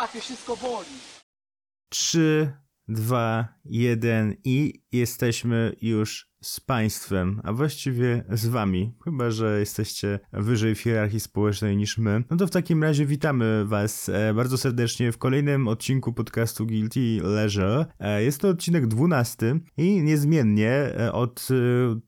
łapie, wszystko boli. 3, 2, 1 i jesteśmy już z państwem, a właściwie z wami, chyba że jesteście wyżej w hierarchii społecznej niż my. No to w takim razie witamy was e, bardzo serdecznie w kolejnym odcinku podcastu Guilty Leisure. E, jest to odcinek 12 i niezmiennie e, od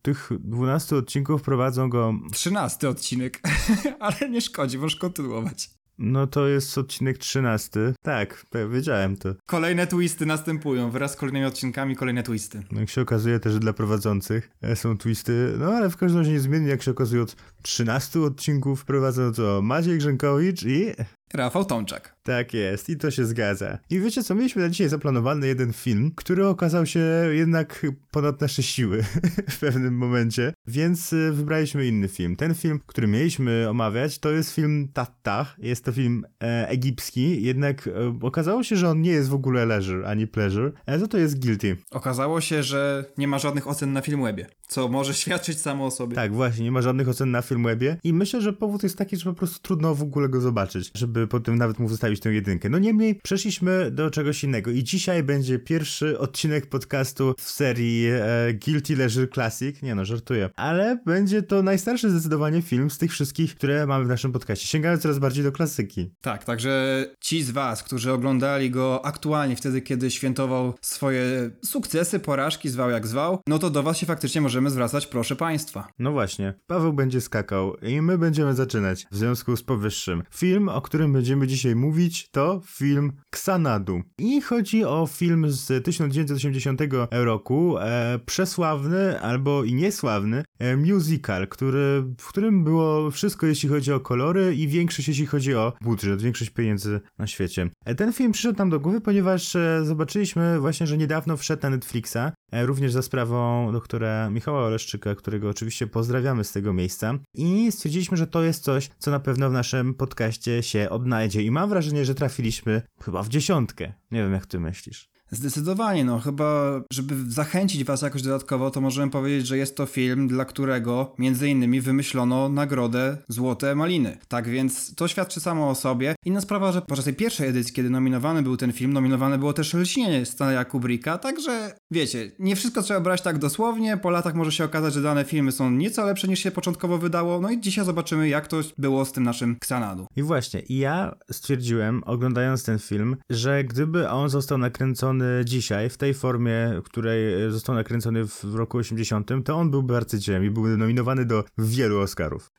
tych 12 odcinków prowadzą go Trzynasty odcinek, ale nie szkodzi, możesz kontynuować. No to jest odcinek 13. Tak, wiedziałem to. Kolejne twisty następują, wraz z kolejnymi odcinkami kolejne twisty. No, Jak się okazuje też dla prowadzących e, są twisty, no ale w każdym razie niezmiennie jak się okazuje od 13 odcinków prowadzą to Maciej Grzękowicz i Rafał Tomczak. tak jest, i to się zgadza. I wiecie co, mieliśmy na dzisiaj zaplanowany jeden film, który okazał się jednak ponad nasze siły w pewnym momencie, więc y, wybraliśmy inny film. Ten film, który mieliśmy omawiać, to jest film Tattah, jest to film e, egipski, jednak e, okazało się, że on nie jest w ogóle leisure ani pleasure, e, za to jest guilty. Okazało się, że nie ma żadnych ocen na Filmwebie, co może świadczyć samo o sobie. Tak, właśnie, nie ma żadnych ocen na Filmwebie i myślę, że powód jest taki, że po prostu trudno w ogóle go zobaczyć, żeby potem nawet mu wystawić tę jedynkę. No niemniej przeszliśmy do czegoś innego i dzisiaj będzie pierwszy odcinek podcastu w serii e, Guilty Leisure Classic. Nie no, żartuję. Ale będzie to najstarszy zdecydowanie film z tych wszystkich, które mamy w naszym podcaście. Sięgamy coraz bardziej do klasyki. Tak, także ci z was, którzy oglądali go aktualnie wtedy, kiedy świętował swoje sukcesy, porażki, zwał jak zwał, no to do was się faktycznie możemy zwracać, proszę państwa. No właśnie, Paweł będzie skakał i my będziemy zaczynać w związku z powyższym. Film, o którym będziemy dzisiaj mówić, to film Xanadu. I chodzi o film z 1980 roku, e, przesławny albo i niesławny e, musical, który, w którym było wszystko jeśli chodzi o kolory i większość jeśli chodzi o budżet, większość pieniędzy na świecie. E, ten film przyszedł nam do głowy, ponieważ e, zobaczyliśmy właśnie, że niedawno wszedł na Netflixa, e, również za sprawą doktora Michała Oleszczyka, którego oczywiście pozdrawiamy z tego miejsca i stwierdziliśmy, że to jest coś, co na pewno w naszym podcaście się odnajdzie i mam wrażenie, że trafiliśmy chyba w dziesiątkę. Nie wiem, jak ty myślisz. Zdecydowanie, no chyba, żeby zachęcić was jakoś dodatkowo, to możemy powiedzieć, że jest to film, dla którego między innymi wymyślono nagrodę Złote Maliny. Tak więc to świadczy samo o sobie. Inna sprawa, że podczas tej pierwszej edycji, kiedy nominowany był ten film, nominowane było też Lśnienie Stanleya Kubricka, także wiecie, nie wszystko trzeba brać tak dosłownie, po latach może się okazać, że dane filmy są nieco lepsze niż się początkowo wydało, no i dzisiaj zobaczymy jak to było z tym naszym Xanadu. I właśnie, ja stwierdziłem, oglądając ten film, że gdyby on został nakręcony dzisiaj, w tej formie, w której został nakręcony w roku 80, to on byłby arcydziełem i byłby nominowany do wielu Oscarów.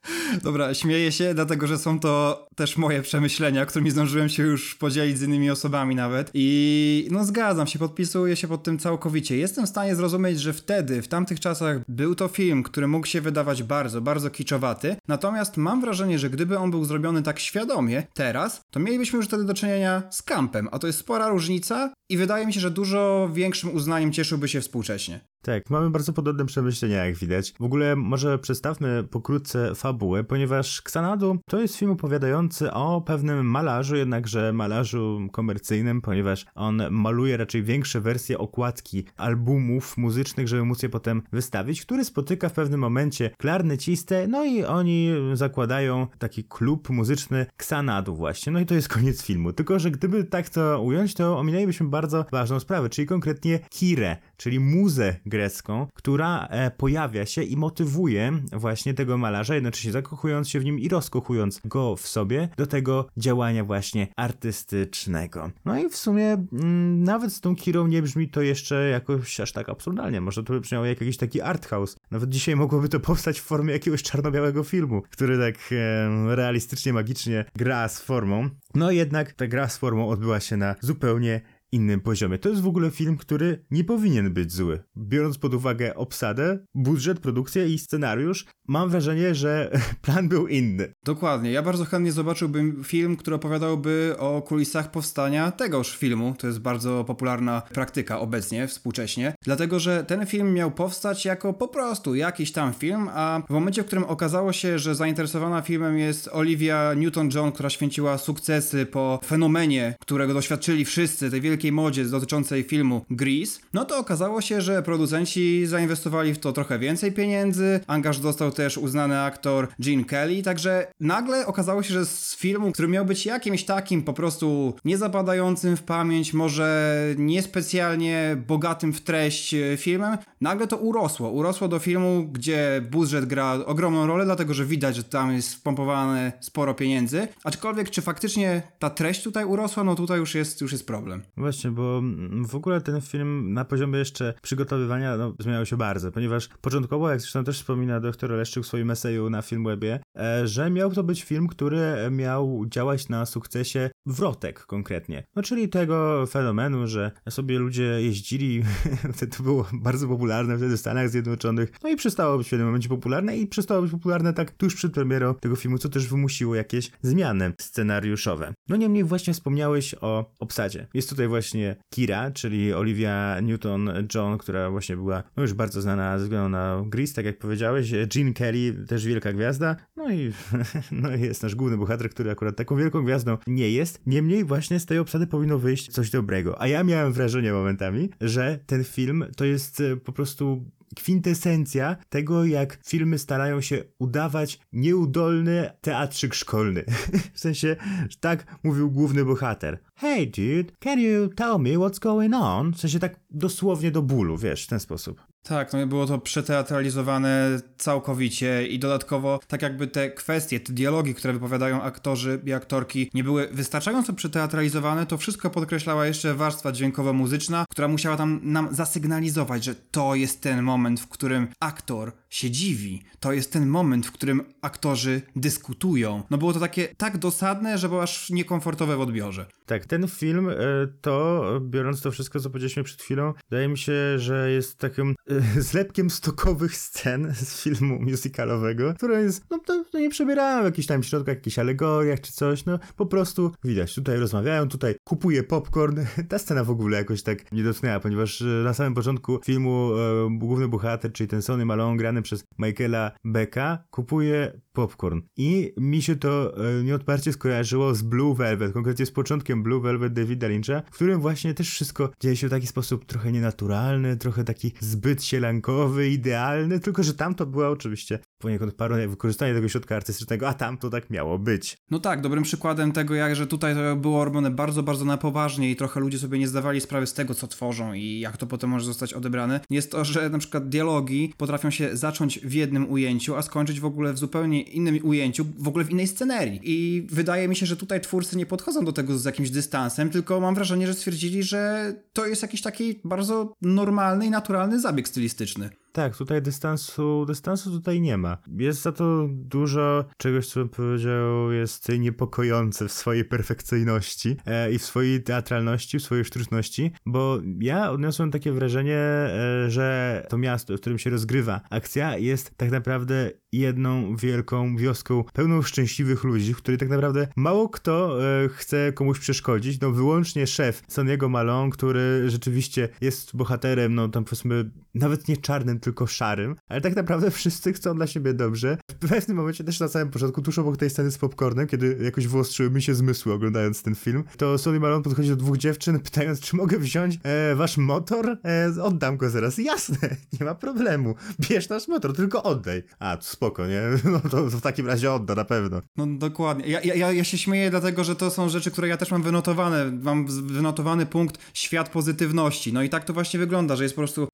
Dobra, śmieję się, dlatego że są to też moje przemyślenia, którymi zdążyłem się już podzielić z innymi osobami nawet. I no zgadzam się, podpisuję się pod tym całkowicie. Jestem w stanie zrozumieć, że wtedy, w tamtych czasach, był to film, który mógł się wydawać bardzo, bardzo kiczowaty. Natomiast mam wrażenie, że gdyby on był zrobiony tak świadomie, teraz, to mielibyśmy już wtedy do czynienia z kampem. A to jest spora różnica i wydaje mi się, że dużo większym uznaniem cieszyłby się współcześnie. Tak, mamy bardzo podobne przemyślenia, jak widać. W ogóle może przedstawmy pokrótce fabułę, ponieważ Xanadu to jest film opowiadający o pewnym malarzu, jednakże malarzu komercyjnym, ponieważ on maluje raczej większe wersje okładki albumów muzycznych, żeby móc je potem wystawić, który spotyka w pewnym momencie klarnecistę, no i oni zakładają taki klub muzyczny Xanadu właśnie. No i to jest koniec filmu. Tylko, że gdyby tak to ująć, to ominęlibyśmy bardzo ważną sprawę, czyli konkretnie Kirę, czyli muzę grecką, która e, pojawia się i motywuje właśnie tego malarza, jednocześnie zakochując się w nim i rozkochując go w sobie do tego działania właśnie artystycznego. No i w sumie mm, nawet z tą Kirą nie brzmi to jeszcze jakoś aż tak absurdalnie. Może to brzmiało jak jakiś taki art house. Nawet dzisiaj mogłoby to powstać w formie jakiegoś czarno-białego filmu, który tak e, realistycznie, magicznie gra z formą. No jednak ta gra z formą odbyła się na zupełnie innym poziomie. To jest w ogóle film, który nie powinien być zły. Biorąc pod uwagę obsadę, budżet, produkcję i scenariusz, mam wrażenie, że plan był inny. Dokładnie. Ja bardzo chętnie zobaczyłbym film, który opowiadałby o kulisach powstania tegoż filmu. To jest bardzo popularna praktyka obecnie, współcześnie. Dlatego, że ten film miał powstać jako po prostu jakiś tam film, a w momencie, w którym okazało się, że zainteresowana filmem jest Olivia Newton-John, która święciła sukcesy po fenomenie, którego doświadczyli wszyscy, tej wielkiej wielkiej modzie dotyczącej filmu Grease, no to okazało się, że producenci zainwestowali w to trochę więcej pieniędzy, angaż dostał też uznany aktor Gene Kelly, także nagle okazało się, że z filmu, który miał być jakimś takim po prostu niezapadającym w pamięć, może niespecjalnie bogatym w treść e, filmem, nagle to urosło. Urosło do filmu, gdzie budżet gra ogromną rolę, dlatego że widać, że tam jest wpompowane sporo pieniędzy. Aczkolwiek, czy faktycznie ta treść tutaj urosła, no tutaj już jest, już jest problem. Właśnie, bo w ogóle ten film na poziomie jeszcze przygotowywania no, zmieniał się bardzo, ponieważ początkowo, jak zresztą też wspomina doktor Leszczyk w swoim eseju na Filmwebie, e, że miał to być film, który miał działać na sukcesie wrotek konkretnie. No czyli tego fenomenu, że sobie ludzie jeździli, to było bardzo popularne wtedy w Stanach Zjednoczonych, no i przestało być w pewnym momencie popularne i przestało być popularne tak tuż przed premierą tego filmu, co też wymusiło jakieś zmiany scenariuszowe. No niemniej właśnie wspomniałeś o obsadzie. Jest tutaj właśnie Kira, czyli Olivia Newton-John, która właśnie była no już bardzo znana ze względu na Grease, tak jak powiedziałeś. Gene Kelly, też wielka gwiazda. No i no jest nasz główny bohater, który akurat taką wielką gwiazdą nie jest. Niemniej właśnie z tej obsady powinno wyjść coś dobrego. A ja miałem wrażenie momentami, że ten film to jest e, po prostu kwintesencja tego, jak filmy starają się udawać nieudolny teatrzyk szkolny. w sensie, że tak mówił główny bohater. Hey dude, can you tell me what's going on? W sensie tak dosłownie do bólu, wiesz, w ten sposób. Tak, no było to przeteatralizowane całkowicie i dodatkowo tak jakby te kwestie, te dialogi, które wypowiadają aktorzy i aktorki nie były wystarczająco przeteatralizowane, to wszystko podkreślała jeszcze warstwa dźwiękowo-muzyczna, która musiała tam nam zasygnalizować, że to jest ten moment, w którym aktor się dziwi. To jest ten moment, w którym aktorzy dyskutują. No było to takie tak dosadne, że było aż niekomfortowe w odbiorze. Tak, ten film e, to, biorąc to wszystko, co powiedzieliśmy przed chwilą, wydaje mi się, że jest takim e, zlepkiem stokowych scen z filmu musicalowego, które jest, no to, nie przebierają w jakichś tam środkach, jakichś alegoriach czy coś, no po prostu widać, tutaj rozmawiają, tutaj kupuje popcorn. Ta scena w ogóle jakoś tak nie dotknęła, ponieważ e, na samym początku filmu główny bohater, czyli ten Sonny Malone grany przez Michaela Becka, kupuje popcorn. I mi się to e, nieodparcie skojarzyło z Blue Velvet, konkretnie z początkiem Blue Velvet Davida Lyncha, w którym właśnie też wszystko dzieje się w taki sposób trochę nienaturalny, trochę taki zbyt sielankowy, idealny, tylko że tam to była oczywiście poniekąd parodia, wykorzystanie tego środka artystycznego, a tam to tak miało być. No tak, dobrym przykładem tego, jak że tutaj to było robione bardzo, bardzo na poważnie i trochę ludzie sobie nie zdawali sprawy z tego, co tworzą i jak to potem może zostać odebrane, jest to, że na przykład dialogi potrafią się zacząć w jednym ujęciu, a skończyć w ogóle w zupełnie innym ujęciu, w ogóle w innej scenerii. I wydaje mi się, że tutaj twórcy nie podchodzą do tego z jakimś dystansem, tylko mam wrażenie, że stwierdzili, że to jest jakiś taki bardzo normalny i naturalny zabieg stylistyczny. Tak, tutaj dystansu, dystansu tutaj nie ma. Jest za to dużo czegoś, co bym powiedział, jest niepokojące w swojej perfekcyjności e, i w swojej teatralności, w swojej sztuczności, bo ja odniosłem takie wrażenie, e, że to miasto, w którym się rozgrywa akcja, jest tak naprawdę jedną wielką wioską pełną szczęśliwych ludzi, w której tak naprawdę mało kto e, chce komuś przeszkodzić, no wyłącznie szef Soniego Malone, który rzeczywiście jest bohaterem, no tam powiedzmy nawet nie czarnym, tylko szarym, ale tak naprawdę wszyscy chcą dla siebie dobrze. W pewnym momencie też na samym początku, tuż obok tej sceny z popcornem, kiedy jakoś wyostrzyły mi się zmysły oglądając ten film, to Sonny Malone podchodzi do dwóch dziewczyn pytając, czy mogę wziąć e, wasz motor? E, oddam go zaraz. Jasne, nie ma problemu. Bierz nasz motor, tylko oddaj. A, spoko, nie? No to w takim razie odda na pewno. No dokładnie. Ja, ja, ja się śmieję dlatego, że to są rzeczy, które ja też mam wynotowane. Mam wynotowany punkt świat pozytywności. No i tak to właśnie wygląda, że jest po prostu e,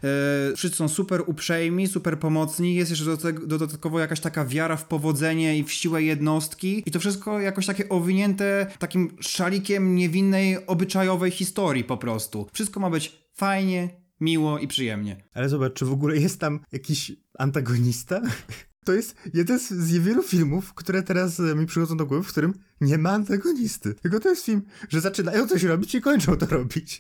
wszyscy są super uprzejmi, super pomocni, jest jeszcze dodatkowo jakaś taka wiara w powodzenie i w siłę jednostki i to wszystko jakoś takie owinięte takim szalikiem niewinnej, obyczajowej historii po prostu. Wszystko ma być fajnie, miło i przyjemnie. Ale zobacz, czy w ogóle jest tam jakiś antagonista? To jest jeden z niewielu filmów, które teraz mi przychodzą do głowy, w którym nie ma antagonisty. Tylko to jest film, że zaczynają coś robić i kończą to robić.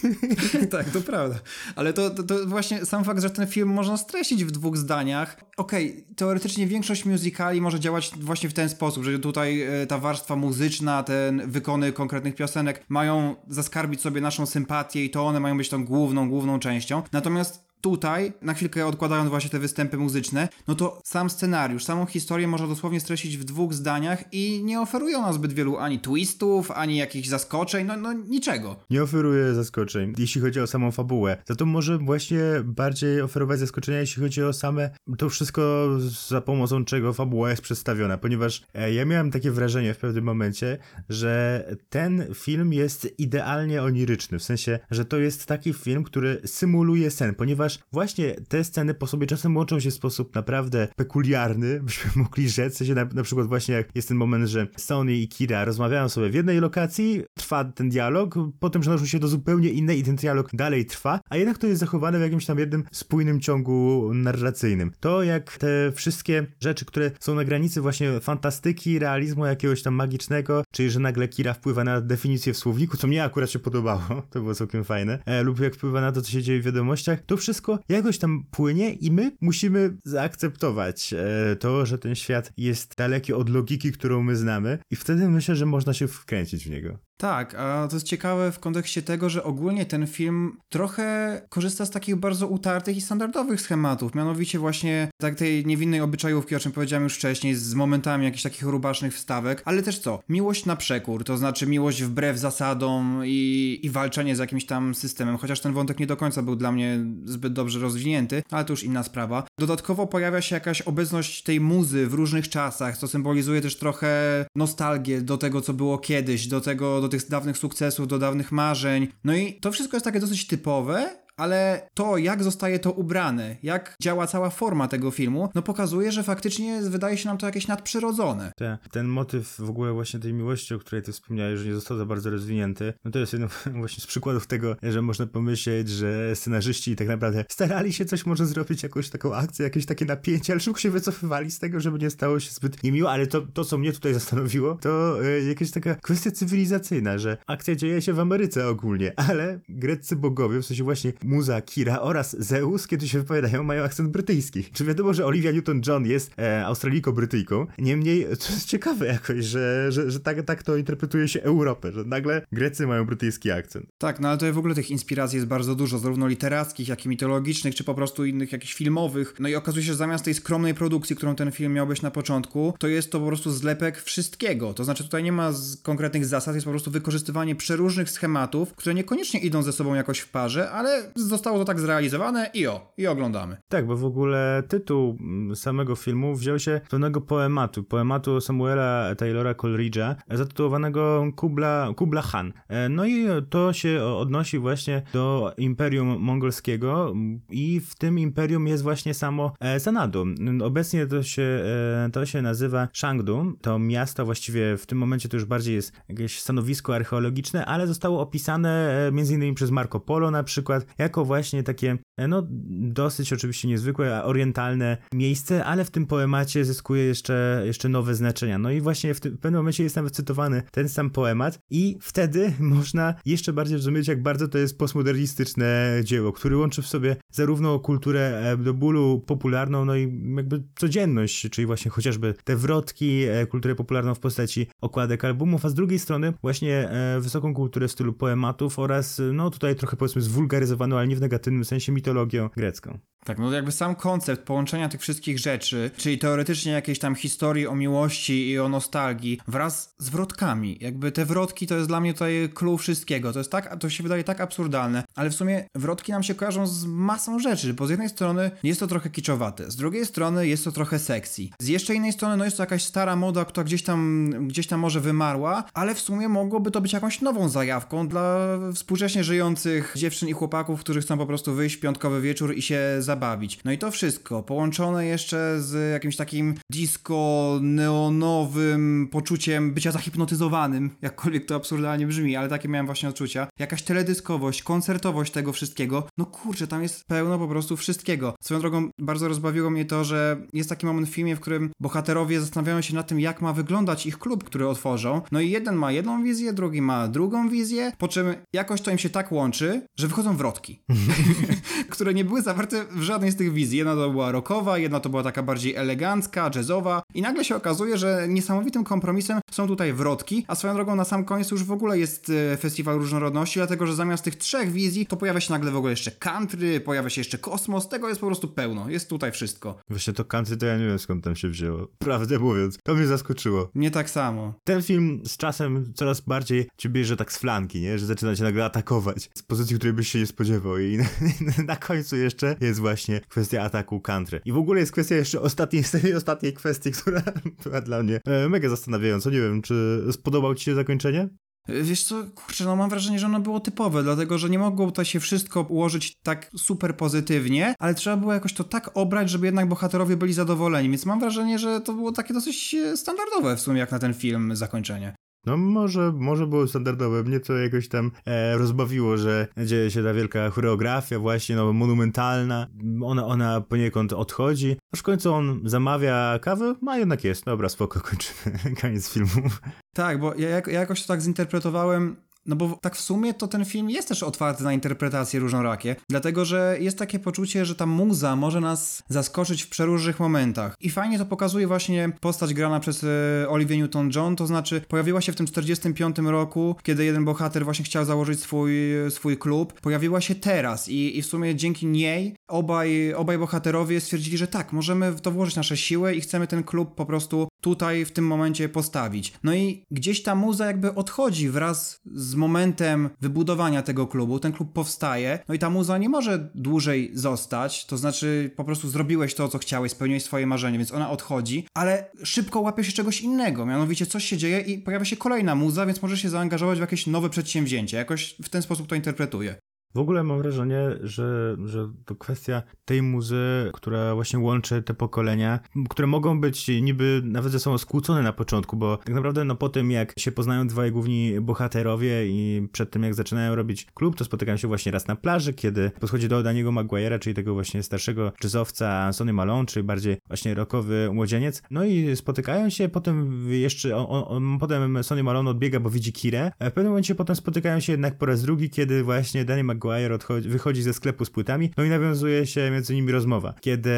tak, to prawda. Ale to, to, to, właśnie sam fakt, że ten film można streścić w dwóch zdaniach. Okej, okay, teoretycznie większość musicali może działać właśnie w ten sposób, że tutaj e, ta warstwa muzyczna, ten wykony konkretnych piosenek mają zaskarbić sobie naszą sympatię i to one mają być tą główną, główną częścią. Natomiast tutaj, na chwilkę odkładając właśnie te występy muzyczne, no to sam scenariusz, samą historię można dosłownie streścić w dwóch zdaniach i nie oferują nam zbyt wielu ani twistów, ani jakichś zaskoczeń, no, no niczego. Nie oferuje zaskoczeń, jeśli chodzi o samą fabułę. Za to może właśnie bardziej oferować zaskoczenia, jeśli chodzi o same to wszystko, za pomocą czego fabuła jest przedstawiona, ponieważ e, ja miałem takie wrażenie w pewnym momencie, że ten film jest idealnie oniryczny, w sensie, że to jest taki film, który symuluje sen, ponieważ właśnie te sceny po sobie czasem łączą się w sposób naprawdę pekuliarny, byśmy mogli rzec, na, na przykład właśnie jak jest ten moment, że Sony i Kira rozmawiają sobie w jednej lokacji, trwa ten dialog, potem przenoszą się do zupełnie innej i ten dialog dalej trwa, a jednak to jest zachowane w jakimś tam jednym spójnym ciągu narracyjnym. To jak te wszystkie rzeczy, które są na granicy właśnie fantastyki, realizmu jakiegoś tam magicznego, czyli że nagle Kira wpływa na definicję w słowniku, co mnie akurat się podobało, to było całkiem fajne, e, lub jak wpływa na to, co się dzieje w wiadomościach, to wszystko jakoś tam płynie i my musimy zaakceptować e, to, że ten świat jest daleki od logiki, którą my znamy i wtedy myślę, że można się wkręcić w niego. Tak, a to jest ciekawe w kontekście tego, że ogólnie ten film trochę korzysta z takich bardzo utartych i standardowych schematów, mianowicie właśnie tak tej niewinnej obyczajówki, o czym powiedziałem już wcześniej, z momentami jakichś takich rubasznych wstawek, ale też co? Miłość na przekór, to znaczy miłość wbrew zasadom i, i walczenie z jakimś tam systemem, chociaż ten wątek nie do końca był dla mnie zbyt dobrze rozwinięty, ale to już inna sprawa. Dodatkowo pojawia się jakaś obecność tej muzy w różnych czasach, co symbolizuje też trochę nostalgię do tego, co było kiedyś, do tego, do tych dawnych sukcesów, do dawnych marzeń. No i to wszystko jest takie dosyć typowe, ale to, jak zostaje to ubrane, jak działa cała forma tego filmu, no pokazuje, że faktycznie wydaje się nam to jakieś nadprzyrodzone. Te, ten motyw w ogóle właśnie tej miłości, o której ty wspomniałeś, że nie został za bardzo rozwinięty, no to jest jeden właśnie z przykładów tego, że można pomyśleć, że scenarzyści tak naprawdę starali się coś może zrobić, jakąś taką akcję, jakieś takie napięcie, ale szybko się wycofywali z tego, żeby nie stało się zbyt niemiło, ale to, to co mnie tutaj zastanowiło, to y, jakaś taka kwestia cywilizacyjna, że akcja dzieje się w Ameryce ogólnie, ale greccy bogowie, w sensie właśnie muza Kira oraz Zeus, kiedy się wypowiadają, mają akcent brytyjski. Czy wiadomo, że Olivia Newton-John jest e, Australijko-Brytyjką? Niemniej, to jest ciekawe jakoś, że, że, że tak, tak to interpretuje się Europę, że nagle Grecy mają brytyjski akcent. Tak, no ale to w ogóle tych inspiracji jest bardzo dużo, zarówno literackich, jak i mitologicznych, czy po prostu innych jakichś filmowych. No i okazuje się, że zamiast tej skromnej produkcji, którą ten film miał być na początku, to jest to po prostu zlepek wszystkiego. To znaczy tutaj nie ma konkretnych zasad, jest po prostu wykorzystywanie przeróżnych schematów, które niekoniecznie idą ze sobą jakoś w parze, ale zostało to tak zrealizowane i o, i oglądamy. Tak, bo w ogóle tytuł samego filmu wziął się z pewnego poematu, poematu Samuela Taylora Coleridge'a, zatytułowanego Kubla, Kubla Khan. E, no i to się odnosi właśnie do Imperium Mongolskiego i w tym imperium jest właśnie samo Sanadu. E, Obecnie to się, e, to się nazywa Shangdu, to miasto właściwie w tym momencie to już bardziej jest jakieś stanowisko archeologiczne, ale zostało opisane między innymi przez Marco Polo na przykład, jako właśnie takie, no dosyć oczywiście niezwykłe, orientalne miejsce, ale w tym poemacie zyskuje jeszcze, jeszcze nowe znaczenia. No i właśnie w, tym, w pewnym momencie jest nawet cytowany ten sam poemat i wtedy można jeszcze bardziej zrozumieć, jak bardzo to jest postmodernistyczne dzieło, które łączy w sobie zarówno kulturę do bólu popularną, no i jakby codzienność, czyli właśnie chociażby te wrotki, kulturę popularną w postaci okładek albumów, a z drugiej strony właśnie wysoką kulturę w stylu poematów oraz no tutaj trochę powiedzmy zwulgaryzowaną, ale nie w negatywnym sensie mitologią grecką. Tak, no jakby sam koncept połączenia tych wszystkich rzeczy, czyli teoretycznie jakiejś tam historii o miłości i o nostalgii wraz z wrotkami. Jakby te wrotki to jest dla mnie tutaj clue wszystkiego. To jest tak, to się wydaje tak absurdalne, ale w sumie wrotki nam się kojarzą z masą rzeczy, bo z jednej strony jest to trochę kiczowate, z drugiej strony jest to trochę sexy. Z jeszcze innej strony no jest to jakaś stara moda, która gdzieś tam, gdzieś tam może wymarła, ale w sumie mogłoby to być jakąś nową zajawką dla współcześnie żyjących dziewczyn i chłopaków, którzy chcą po prostu wyjść piątkowy wieczór i się zabawić. No i to wszystko połączone jeszcze z jakimś takim disco neonowym poczuciem bycia zahipnotyzowanym, jakkolwiek to absurdalnie brzmi, ale takie miałem właśnie odczucia. Jakaś teledyskowość, koncertowość tego wszystkiego. No kurczę, tam jest pełno po prostu wszystkiego. Swoją drogą bardzo rozbawiło mnie to, że jest taki moment w filmie, w którym bohaterowie zastanawiają się nad tym, jak ma wyglądać ich klub, który otworzą. No i jeden ma jedną wizję, drugi ma drugą wizję, po czym jakoś to im się tak łączy, że wychodzą wrotki, które nie były zawarte w żadnej z tych wizji. Jedna to była rockowa, jedna to była taka bardziej elegancka, jazzowa, I nagle się okazuje, że niesamowitym kompromisem są tutaj wrotki, a swoją drogą na sam koniec już w ogóle jest e, festiwal różnorodności, dlatego że zamiast tych trzech wizji, to pojawia się nagle w ogóle jeszcze country, pojawia się jeszcze kosmos, tego jest po prostu pełno, jest tutaj wszystko. Właśnie to country to ja nie wiem skąd tam się wzięło. Prawdę mówiąc, to mnie zaskoczyło. Nie tak samo. Ten film z czasem coraz bardziej cię bierze tak z flanki, nie? Że zaczyna cię nagle atakować z pozycji, której byś się nie spodziewał i na, na końcu jeszcze jest właśnie kwestia ataku country. I w ogóle jest kwestia jeszcze ostatniej, ostatniej kwestii, która była dla mnie e, mega zastanawiająca. Nie wiem, czy spodobał ci się zakończenie? Wiesz co, kurczę, no mam wrażenie, że ono było typowe, dlatego że nie mogło to się wszystko ułożyć tak super pozytywnie, ale trzeba było jakoś to tak obrać, żeby jednak bohaterowie byli zadowoleni, więc mam wrażenie, że to było takie dosyć e, standardowe w sumie jak na ten film zakończenie. No może, może było standardowe, mnie to jakoś tam e, rozbawiło, że dzieje się ta wielka choreografia właśnie, no monumentalna, ona, ona poniekąd odchodzi, aż w końcu on zamawia kawę, a jednak jest, dobra, spoko, kończymy, koniec filmu. Tak, bo ja, ja jakoś to tak zinterpretowałem, no bo tak w sumie to ten film jest też otwarty na interpretacje różnorakie, dlatego że jest takie poczucie, że ta muza może nas zaskoczyć w przeróżnych momentach. I fajnie to pokazuje właśnie postać grana przez e, Olivia Newton-John, to znaczy pojawiła się w tym 45 roku, kiedy jeden bohater właśnie chciał założyć swój, swój klub, pojawiła się teraz i, i w sumie dzięki niej obaj, obaj bohaterowie stwierdzili, że tak, możemy w to włożyć nasze siły i chcemy ten klub po prostu tutaj w tym momencie postawić. No i gdzieś ta muza jakby odchodzi wraz z momentem wybudowania tego klubu. Ten klub powstaje, no i ta muza nie może dłużej zostać, to znaczy po prostu zrobiłeś to, co chciałeś, spełniłeś swoje marzenie, więc ona odchodzi, ale szybko łapie się czegoś innego, mianowicie coś się dzieje i pojawia się kolejna muza, więc może się zaangażować w jakieś nowe przedsięwzięcie. Jakoś w ten sposób to interpretuję. W ogóle mam wrażenie, że, że to kwestia tej muzy, która właśnie łączy te pokolenia, które mogą być niby nawet ze sobą skłócone na początku, bo tak naprawdę no po tym jak się poznają dwaj główni bohaterowie i przed tym jak zaczynają robić klub, to spotykają się właśnie raz na plaży, kiedy podchodzi do Daniego Maguire'a, czyli tego właśnie starszego jazzowca Sonny Malone, czyli bardziej właśnie rockowy młodzieniec. No i spotykają się, potem jeszcze on, on, potem Sonny Malone odbiega, bo widzi Kirę. A w pewnym momencie potem spotykają się jednak po raz drugi, kiedy właśnie Danny Maguire Maguire odchodzi, wychodzi ze sklepu z płytami, no i nawiązuje się między nimi rozmowa, kiedy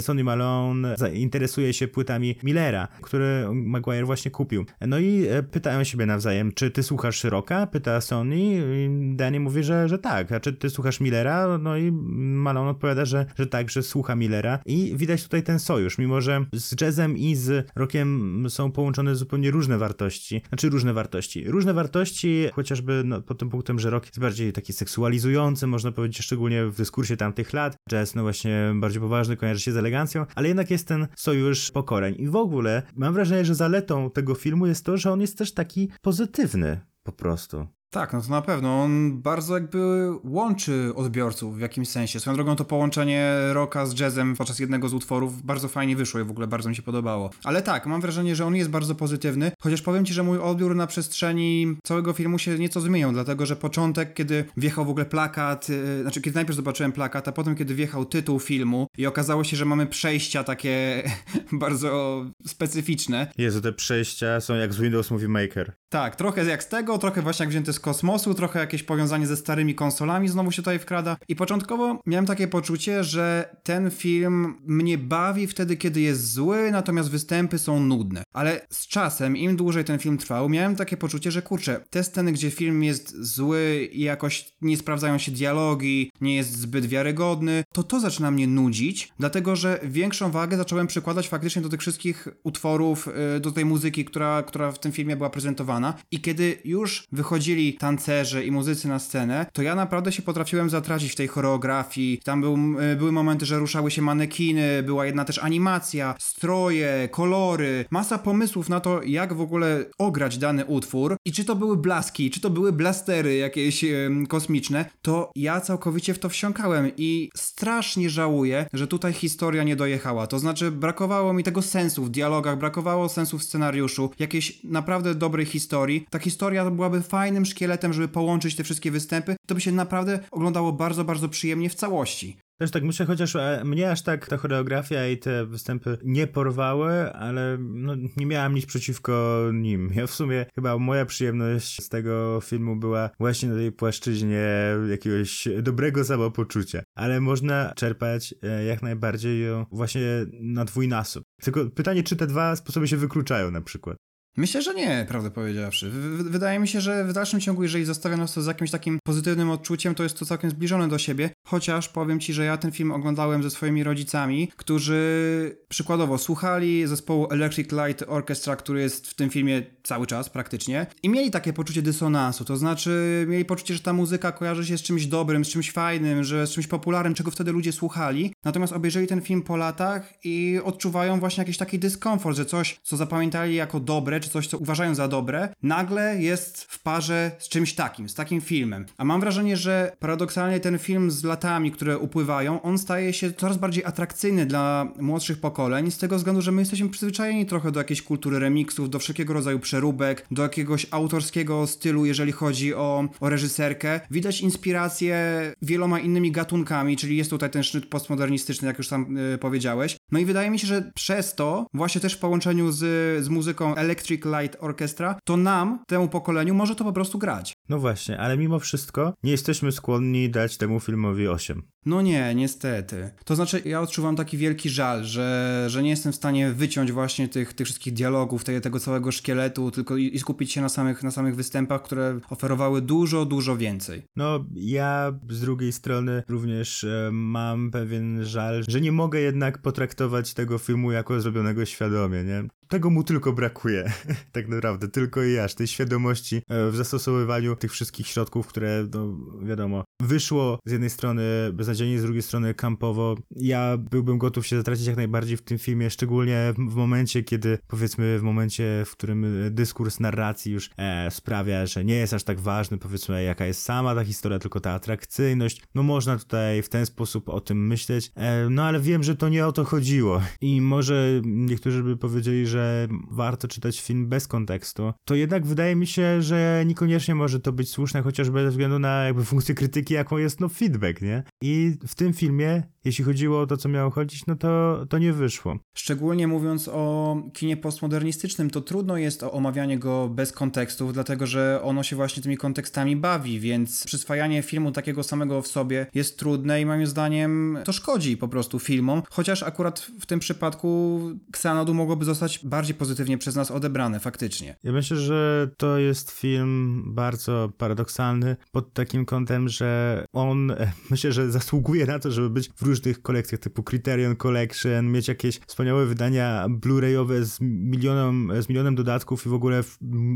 Sonny Malone interesuje się płytami Millera, które Maguire właśnie kupił. No i e, pytają siebie nawzajem, czy ty słuchasz rocka? Pyta Sonny i Danny mówi, że, że tak. A czy ty słuchasz Millera? No i Malone odpowiada, że, że tak, że słucha Millera i widać tutaj ten sojusz, mimo że z jazzem i z rockiem są połączone zupełnie różne wartości, znaczy różne wartości. Różne wartości, chociażby no, pod tym punktem, że rock jest bardziej taki seksualizowany, można powiedzieć, szczególnie w dyskursie tamtych lat. Jazz, no właśnie, bardziej poważny, kojarzy się z elegancją, ale jednak jest ten sojusz pokoreń. I w ogóle mam wrażenie, że zaletą tego filmu jest to, że on jest też taki pozytywny po prostu. Tak, no to na pewno. On bardzo jakby łączy odbiorców w jakimś sensie. Swoją drogą to połączenie rocka z jazzem podczas jednego z utworów bardzo fajnie wyszło i w ogóle bardzo mi się podobało. Ale tak, mam wrażenie, że on jest bardzo pozytywny, chociaż powiem ci, że mój odbiór na przestrzeni całego filmu się nieco zmienił, dlatego że początek, kiedy wjechał w ogóle plakat, yy, znaczy kiedy najpierw zobaczyłem plakat, a potem kiedy wjechał tytuł filmu i okazało się, że mamy przejścia takie bardzo specyficzne. Jezu, te przejścia są jak z Windows Movie Maker. Tak, trochę jak z tego, trochę właśnie jak wzięte z kosmosu, trochę jakieś powiązanie ze starymi konsolami znowu się tutaj wkrada. I początkowo miałem takie poczucie, że ten film mnie bawi wtedy, kiedy jest zły, natomiast występy są nudne. Ale z czasem, im dłużej ten film trwał, miałem takie poczucie, że kurczę, te sceny, gdzie film jest zły i jakoś nie sprawdzają się dialogi, nie jest zbyt wiarygodny, to to zaczyna mnie nudzić, dlatego że większą wagę zacząłem przykładać faktycznie do tych wszystkich utworów, y, do tej muzyki, która, która w tym filmie była prezentowana. I kiedy już wychodzili tancerze i muzycy na scenę, to ja naprawdę się potrafiłem zatracić w tej choreografii. Tam był, y, były momenty, że ruszały się manekiny, była jedna też animacja, stroje, kolory, masa pomysłów na to, jak w ogóle ograć dany utwór i czy to były blaski, czy to były blastery jakieś yy, kosmiczne, to ja całkowicie w to wsiąkałem i strasznie żałuję, że tutaj historia nie dojechała. To znaczy brakowało mi tego sensu w dialogach, brakowało sensu w scenariuszu, jakiejś naprawdę dobrej historii. Ta historia byłaby fajnym szkieletem, żeby połączyć te wszystkie występy, to by się naprawdę oglądało bardzo, bardzo przyjemnie w całości. Też tak myślę, chociaż e, mnie aż tak ta choreografia i te występy nie porwały, ale no, nie miałam nic przeciwko nim. Ja w sumie chyba moja przyjemność z tego filmu była właśnie na tej płaszczyźnie jakiegoś dobrego samopoczucia, ale można czerpać e, jak najbardziej ją właśnie na dwójnasób. Tylko pytanie, czy te dwa sposoby się wykluczają na przykład. Myślę, że nie, prawdę powiedziawszy. W wydaje mi się, że w dalszym ciągu, jeżeli zostawia nas to z jakimś takim pozytywnym odczuciem, to jest to całkiem zbliżone do siebie. Chociaż powiem ci, że ja ten film oglądałem ze swoimi rodzicami, którzy przykładowo słuchali zespołu Electric Light Orchestra, który jest w tym filmie cały czas praktycznie, i mieli takie poczucie dysonansu. To znaczy, mieli poczucie, że ta muzyka kojarzy się z czymś dobrym, z czymś fajnym, że z czymś popularnym, czego wtedy ludzie słuchali. Natomiast obejrzeli ten film po latach i odczuwają właśnie jakiś taki dyskomfort, że coś, co zapamiętali jako dobre, czy coś, co uważają za dobre, nagle jest w parze z czymś takim, z takim filmem. A mam wrażenie, że paradoksalnie ten film z latami, które upływają, on staje się coraz bardziej atrakcyjny dla młodszych pokoleń, z tego względu, że my jesteśmy przyzwyczajeni trochę do jakiejś kultury remixów, do wszelkiego rodzaju przeróbek, do jakiegoś autorskiego stylu, jeżeli chodzi o, o reżyserkę. Widać inspirację wieloma innymi gatunkami, czyli jest tutaj ten sznyt postmodernistyczny, jak już sam yy, powiedziałeś. No i wydaje mi się, że przez to, właśnie też w połączeniu z, z muzyką Electric Electric Light Orchestra, to nam, temu pokoleniu, może to po prostu grać. No właśnie, ale mimo wszystko nie jesteśmy skłonni dać temu filmowi 8. No nie, niestety. To znaczy, ja odczuwam taki wielki żal, że, że nie jestem w stanie wyciąć właśnie tych, tych wszystkich dialogów, tej, tego całego szkieletu, tylko i, i skupić się na samych, na samych występach, które oferowały dużo, dużo więcej. No, ja z drugiej strony również e, mam pewien żal, że nie mogę jednak potraktować tego filmu jako zrobionego świadomie, nie? Tego mu tylko brakuje, tak naprawdę, tylko i aż tej świadomości e, w zastosowywaniu tych wszystkich środków, które, no wiadomo, wyszło z jednej strony beznadziejnie, z drugiej strony kampowo. Ja byłbym gotów się zatracić jak najbardziej w tym filmie, szczególnie w momencie, kiedy, powiedzmy, w momencie, w którym dyskurs narracji już e, sprawia, że nie jest aż tak ważny, powiedzmy, jaka jest sama ta historia, tylko ta atrakcyjność. No można tutaj w ten sposób o tym myśleć, e, no ale wiem, że to nie o to chodziło i może niektórzy by powiedzieli, że warto czytać film bez kontekstu, to jednak wydaje mi się, że niekoniecznie może to być słuszne, chociażby ze względu na jakby funkcję krytyki, jaką jest no feedback, nie? I w tym filmie, jeśli chodziło o to, co miało chodzić, no to, to nie wyszło. Szczególnie mówiąc o kinie postmodernistycznym, to trudno jest omawianie go bez kontekstów, dlatego że ono się właśnie tymi kontekstami bawi, więc przyswajanie filmu takiego samego w sobie jest trudne i moim zdaniem to szkodzi po prostu filmom, chociaż akurat w tym przypadku Xanadu mogłoby zostać bardziej pozytywnie przez nas odebrane faktycznie. Ja myślę, że to jest film bardzo paradoksalny pod takim kątem, że on myślę, że zasługuje na to, żeby być w różnych kolekcjach typu Criterion Collection, mieć jakieś wspaniałe wydania Blu-rayowe z milionem, z milionem dodatków i w ogóle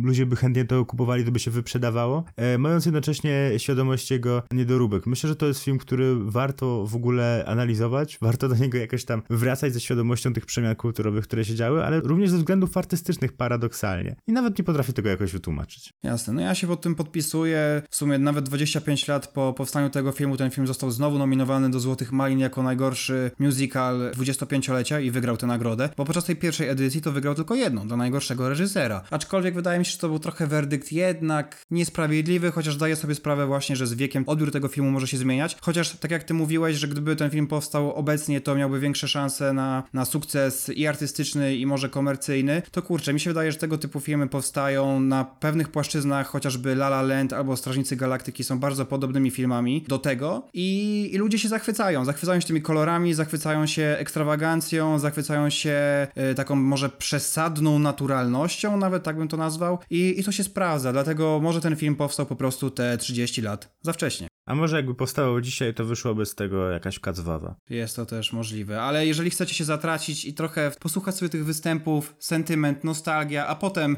ludzie by chętnie to kupowali, to by się wyprzedawało, e, mając jednocześnie świadomość jego niedoróbek. Myślę, że to jest film, który warto w ogóle analizować, warto do niego jakoś tam wracać ze świadomością tych przemian kulturowych, które się działy, ale również ze względów artystycznych paradoksalnie. I nawet nie potrafię tego jakoś wytłumaczyć. Jasne, no ja się pod tym podpisuję. W sumie nawet 25 lat po powstaniu tego filmu ten film został znowu nominowany do Złotych Malin jako najgorszy musical 25-lecia i wygrał tę nagrodę, bo podczas tej pierwszej edycji to wygrał tylko jedną, dla najgorszego reżysera. Aczkolwiek wydaje mi się, że to był trochę werdykt jednak niesprawiedliwy, chociaż daję sobie sprawę właśnie, że z wiekiem odbiór tego filmu może się zmieniać. Chociaż tak jak ty mówiłeś, że gdyby ten film powstał obecnie, to miałby większe szanse na, na sukces i artystyczny, i może komercyjny komercyjny, to kurczę, mi się wydaje, że tego typu filmy powstają na pewnych płaszczyznach, chociażby La La Land albo Strażnicy Galaktyki są bardzo podobnymi filmami do tego i, i ludzie się zachwycają. Zachwycają się tymi kolorami, zachwycają się ekstrawagancją, zachwycają się y, taką może przesadną naturalnością, nawet tak bym to nazwał i, i to się sprawdza, dlatego może ten film powstał po prostu te 30 lat za wcześnie. A może jakby powstało dzisiaj, to wyszłoby z tego jakaś kacwawa. Jest to też możliwe, ale jeżeli chcecie się zatracić i trochę posłuchać sobie tych występów, sentyment, nostalgia, a potem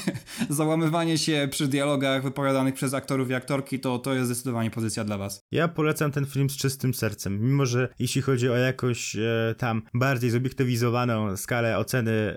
załamywanie się przy dialogach wypowiadanych przez aktorów i aktorki, to to jest zdecydowanie pozycja dla was. Ja polecam ten film z czystym sercem, mimo że jeśli chodzi o jakoś e, tam bardziej zobiektywizowaną skalę oceny, e,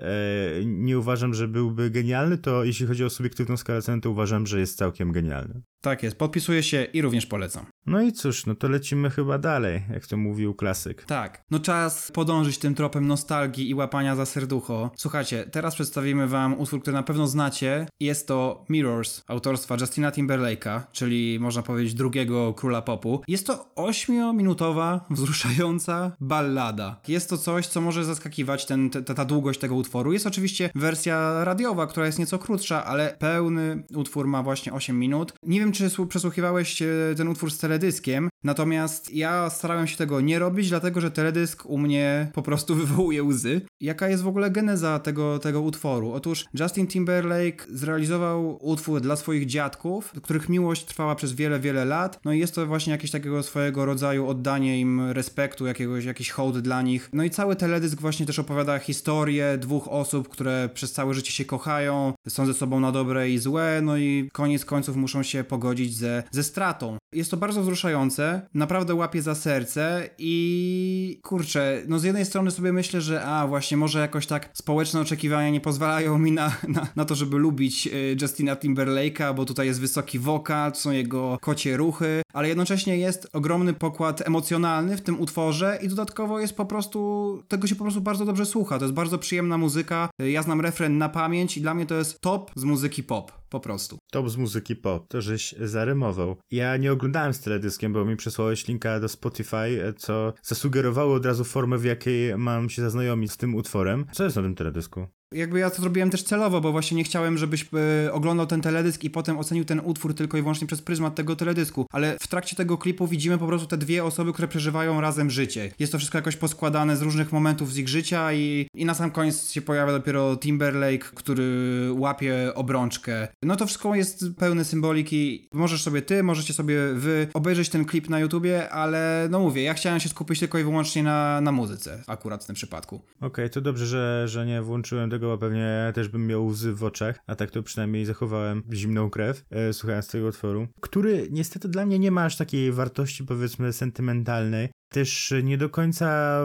nie uważam, że byłby genialny, to jeśli chodzi o subiektywną skalę oceny, to uważam, że jest całkiem genialny. Tak jest, podpisuję się i również polecam. No i cóż, no to lecimy chyba dalej, jak to mówił klasyk. Tak, no czas podążyć tym tropem nostalgii i łapania za serducho. Słuchajcie, teraz przedstawimy wam utwór, który na pewno znacie. Jest to Mirrors autorstwa Justina Timberlake'a, czyli można powiedzieć drugiego króla popu. Jest to ośmiominutowa, wzruszająca ballada. Jest to coś, co może zaskakiwać, ten, ta, ta długość tego utworu. Jest oczywiście wersja radiowa, która jest nieco krótsza, ale pełny utwór ma właśnie 8 minut. Nie wiem, czy przesłuchiwałeś e, ten utwór z teledyskiem, natomiast ja starałem się tego nie robić, dlatego że teledysk u mnie po prostu wywołuje łzy. Jaka jest w ogóle geneza tego, tego utworu? Otóż Justin Timberlake zrealizował utwór dla swoich dziadków, których miłość trwała przez wiele, wiele lat. No i jest to właśnie jakieś takiego swojego rodzaju oddanie im respektu, jakiegoś, jakiś hołd dla nich. No i cały teledysk właśnie też opowiada historię dwóch osób, które przez całe życie się kochają, są ze sobą na dobre i złe, no i koniec końców muszą się pogodzić ze, ze stratą. Jest to bardzo wzruszające, naprawdę łapie za serce i kurczę, no z jednej strony sobie myślę, że a właśnie może jakoś tak społeczne oczekiwania nie pozwalają mi na, na, na to, żeby lubić y, Justina Timberlake'a, bo tutaj jest wysoki wokal, są jego kocie ruchy, ale jednocześnie jest ogromny pokład emocjonalny w tym utworze i dodatkowo jest po prostu, tego się po prostu bardzo dobrze słucha. To jest bardzo przyjemna muzyka. Ja znam refren na pamięć i dla mnie to jest top z muzyki pop. Po prostu. Top z muzyki pop, to żeś zarymował. Ja nie oglądałem z teledyskiem, bo mi przesłałeś linka do Spotify, co zasugerowało od razu formę, w jakiej mam się zaznajomić z tym utworem. Co jest na tym teledysku? Jakby ja to zrobiłem też celowo, bo właśnie nie chciałem, żebyś e, oglądał ten teledysk i potem ocenił ten utwór tylko i wyłącznie przez pryzmat tego teledysku. Ale w trakcie tego klipu widzimy po prostu te dwie osoby, które przeżywają razem życie. Jest to wszystko jakoś poskładane z różnych momentów z ich życia i, i na sam koniec się pojawia dopiero Timberlake, który łapie obrączkę. No to wszystko jest pełne symboliki. Możesz sobie ty, możecie sobie wy obejrzeć ten klip na YouTubie, ale no mówię, ja chciałem się skupić tylko i wyłącznie na, na muzyce akurat w tym przypadku. Okej, okay, to dobrze, że, że nie włączyłem tego, pewnie też bym miał łzy w oczach, a tak to przynajmniej zachowałem zimną krew, e, słuchając tego utworu, który niestety dla mnie nie ma aż takiej wartości powiedzmy sentymentalnej, też nie do końca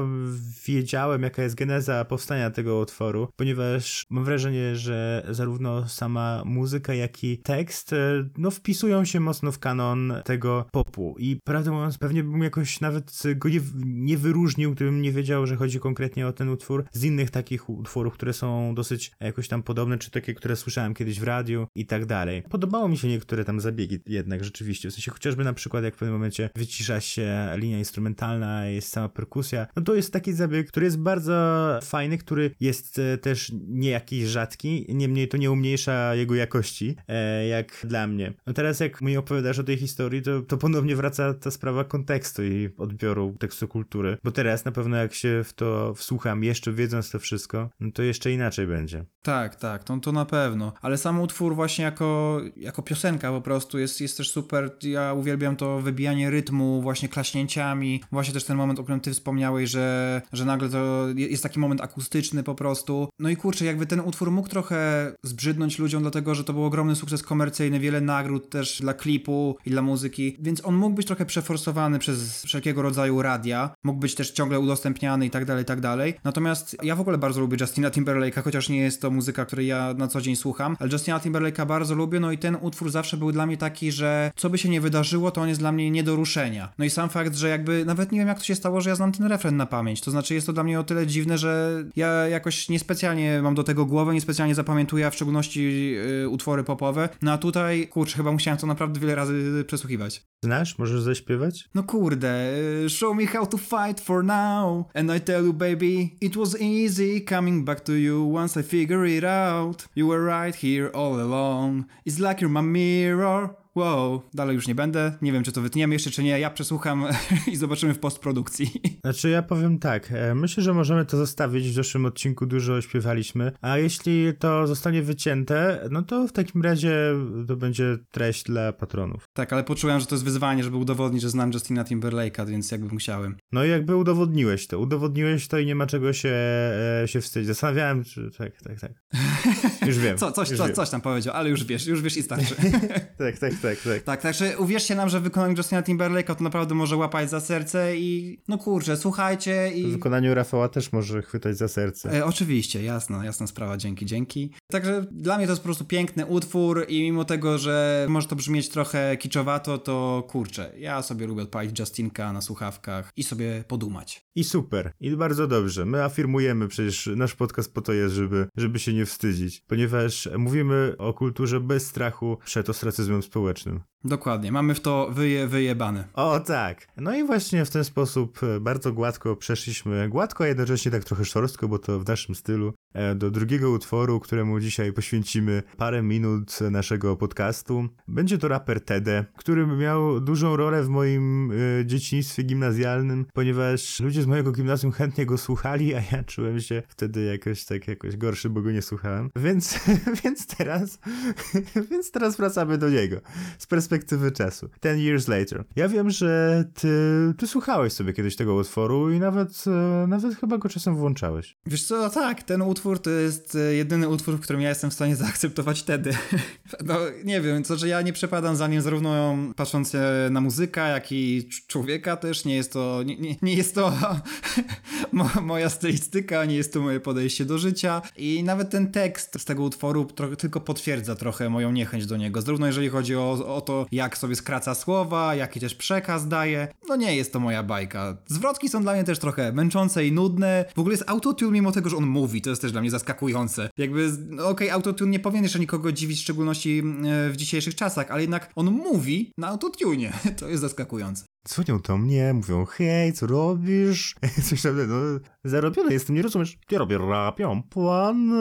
wiedziałem, jaka jest geneza powstania tego utworu, ponieważ mam wrażenie, że zarówno sama muzyka, jak i tekst e, no, wpisują się mocno w kanon tego popu. I prawdę mówiąc, pewnie bym jakoś nawet go nie, nie wyróżnił, gdybym nie wiedział, że chodzi konkretnie o ten utwór z innych takich utworów, które są dosyć jakoś tam podobne, czy takie, które słyszałem kiedyś w radiu i tak dalej. Podobało mi się niektóre tam zabiegi jednak rzeczywiście, w sensie chociażby na przykład jak w pewnym momencie wycisza się linia instrumentalna, jest sama perkusja. No to jest taki zabieg, który jest bardzo fajny, który jest e, też nie jakiś rzadki, niemniej to nie umniejsza jego jakości, e, jak dla mnie. No teraz jak mi opowiadasz o tej historii, to, to ponownie wraca ta sprawa kontekstu i odbioru tekstu kultury, bo teraz na pewno jak się w to wsłucham, jeszcze wiedząc to wszystko, no to jeszcze inaczej będzie. Tak, tak, to, to na pewno, ale sam utwór właśnie jako, jako piosenka po prostu jest, jest też super, ja uwielbiam to wybijanie rytmu właśnie klaśnięciami, właśnie właśnie też ten moment, o którym ty wspomniałeś, że, że nagle to jest taki moment akustyczny po prostu. No i kurczę, jakby ten utwór mógł trochę zbrzydnąć ludziom, dlatego że to był ogromny sukces komercyjny, wiele nagród też dla klipu i dla muzyki, więc on mógł być trochę przeforsowany przez wszelkiego rodzaju radia, mógł być też ciągle udostępniany i tak dalej, i tak dalej. Natomiast ja w ogóle bardzo lubię Justina Timberlake'a, chociaż nie jest to muzyka, której ja na co dzień słucham, ale Justina Timberlake'a bardzo lubię, no i ten utwór zawsze był dla mnie taki, że co by się nie wydarzyło, to on jest dla mnie nie do ruszenia. No i sam fakt, że jakby nawet nie wiem jak to się stało, że ja znam ten refren na pamięć. To znaczy jest to dla mnie o tyle dziwne, że ja jakoś niespecjalnie mam do tego głowę, niespecjalnie zapamiętuję, a w szczególności y, utwory popowe. No a tutaj, kurczę, chyba musiałem to naprawdę wiele razy przesłuchiwać. Znasz? Możesz zaśpiewać? No kurde, y, show me how to fight for now. And I tell you baby, it was easy coming back to you once I figure it out. You were right here all along. It's like you're my mirror. Wow, dalej już nie będę. Nie wiem, czy to wytniemy jeszcze, czy nie. Ja przesłucham i zobaczymy w postprodukcji. Znaczy, ja powiem tak. E, myślę, że możemy to zostawić. W zeszłym odcinku dużo śpiewaliśmy. A jeśli to zostanie wycięte, no to w takim razie to będzie treść dla patronów. Tak, ale poczułem, że to jest wyzwanie, żeby udowodnić, że znam Justina Timberlake'a, więc jakby musiałem. No i jakby udowodniłeś to. Udowodniłeś to i nie ma czego się, e, się wstydzić. Zastanawiałem, czy... Tak, tak, tak. Już wiem. Co, coś, już co, wiem. coś tam powiedział, ale już wiesz, już wiesz i starczy. tak, tak, tak, tak. Tak, także uwierzcie nam, że wykonanie Justina Timberlake'a to naprawdę może łapać za serce i no kurczę, słuchajcie i... W wykonaniu Rafała też może chwytać za serce. E, oczywiście, jasna, jasna sprawa, dzięki, dzięki. Także dla mnie to jest po prostu piękny utwór i mimo tego, że może to brzmieć trochę kiczowato, to kurczę, ja sobie lubię odpalić Justinka na słuchawkach i sobie podumać. I super, i bardzo dobrze. My afirmujemy przecież, nasz podcast po to jest, żeby, żeby się nie wstydzić, ponieważ mówimy o kulturze bez strachu przed ostracyzmem społecznym. Dokładnie, mamy w to wyje, wyjebane. O tak. No i właśnie w ten sposób e, bardzo gładko przeszliśmy, gładko, a jednocześnie tak trochę szorstko, bo to w naszym stylu, do drugiego utworu, któremu dzisiaj poświęcimy parę minut naszego podcastu. Będzie to raper Tede, który miał dużą rolę w moim e, dzieciństwie gimnazjalnym, ponieważ ludzie z mojego gimnazjum chętnie go słuchali, a ja czułem się wtedy jakoś tak jakoś gorszy, bo go nie słuchałem. Więc, więc teraz więc teraz wracamy do niego. Z perspektywy czasu. Ten years later. Ja wiem, że ty, ty słuchałeś sobie kiedyś tego utworu i nawet, e, nawet chyba go czasem włączałeś. Wiesz co, tak, ten utwór to jest e, jedyny utwór, w którym ja jestem w stanie zaakceptować wtedy. No, nie wiem, co, że ja nie przepadam za nim zarówno patrząc na muzykę, jak i człowieka też. Nie jest to, nie, nie, nie jest to mo, moja stylistyka, nie jest to moje podejście do życia i nawet ten tekst z tego utworu tylko potwierdza trochę moją niechęć do niego. Zarówno jeżeli chodzi o, o to, jak sobie skraca słowa, jaki też przekaz daje. No nie jest to moja bajka. Zwrotki są dla mnie też trochę męczące i nudne. W ogóle jest autotune mimo tego, że on mówi, to jest też dla mnie zaskakujące. Jakby, no okej, okay, autotune nie powinien jeszcze nikogo dziwić, w szczególności mm, w dzisiejszych czasach, ale jednak on mówi na autotune. To jest zaskakujące. Dzwonią do mnie, mówią, hej, co robisz? Coś tam, no, zarobiony jestem, nie rozumiesz? Ja robię rap, ja mam plan.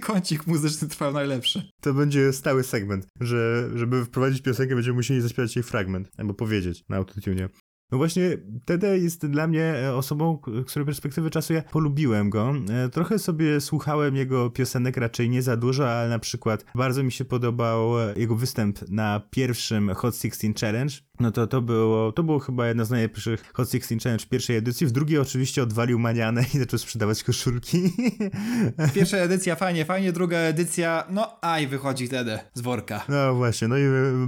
Kącik muzyczny trwał najlepszy. To będzie stały segment, że żeby wprowadzić piosenkę, będziemy musieli zaśpiewać jej fragment, albo powiedzieć na autotune. No właśnie, Tede jest dla mnie e, osobą, z której perspektywy czasu ja polubiłem go. E, trochę sobie słuchałem jego piosenek, raczej nie za dużo, ale na przykład bardzo mi się podobał jego występ na pierwszym Hot 16 Challenge. No to to było, to było chyba jedna z najlepszych Hot 16 Challenge pierwszej edycji. W drugiej oczywiście odwalił manianę i zaczął sprzedawać koszulki. Pierwsza edycja fajnie, fajnie, druga edycja, no aj, wychodzi Tede z worka. No właśnie, no i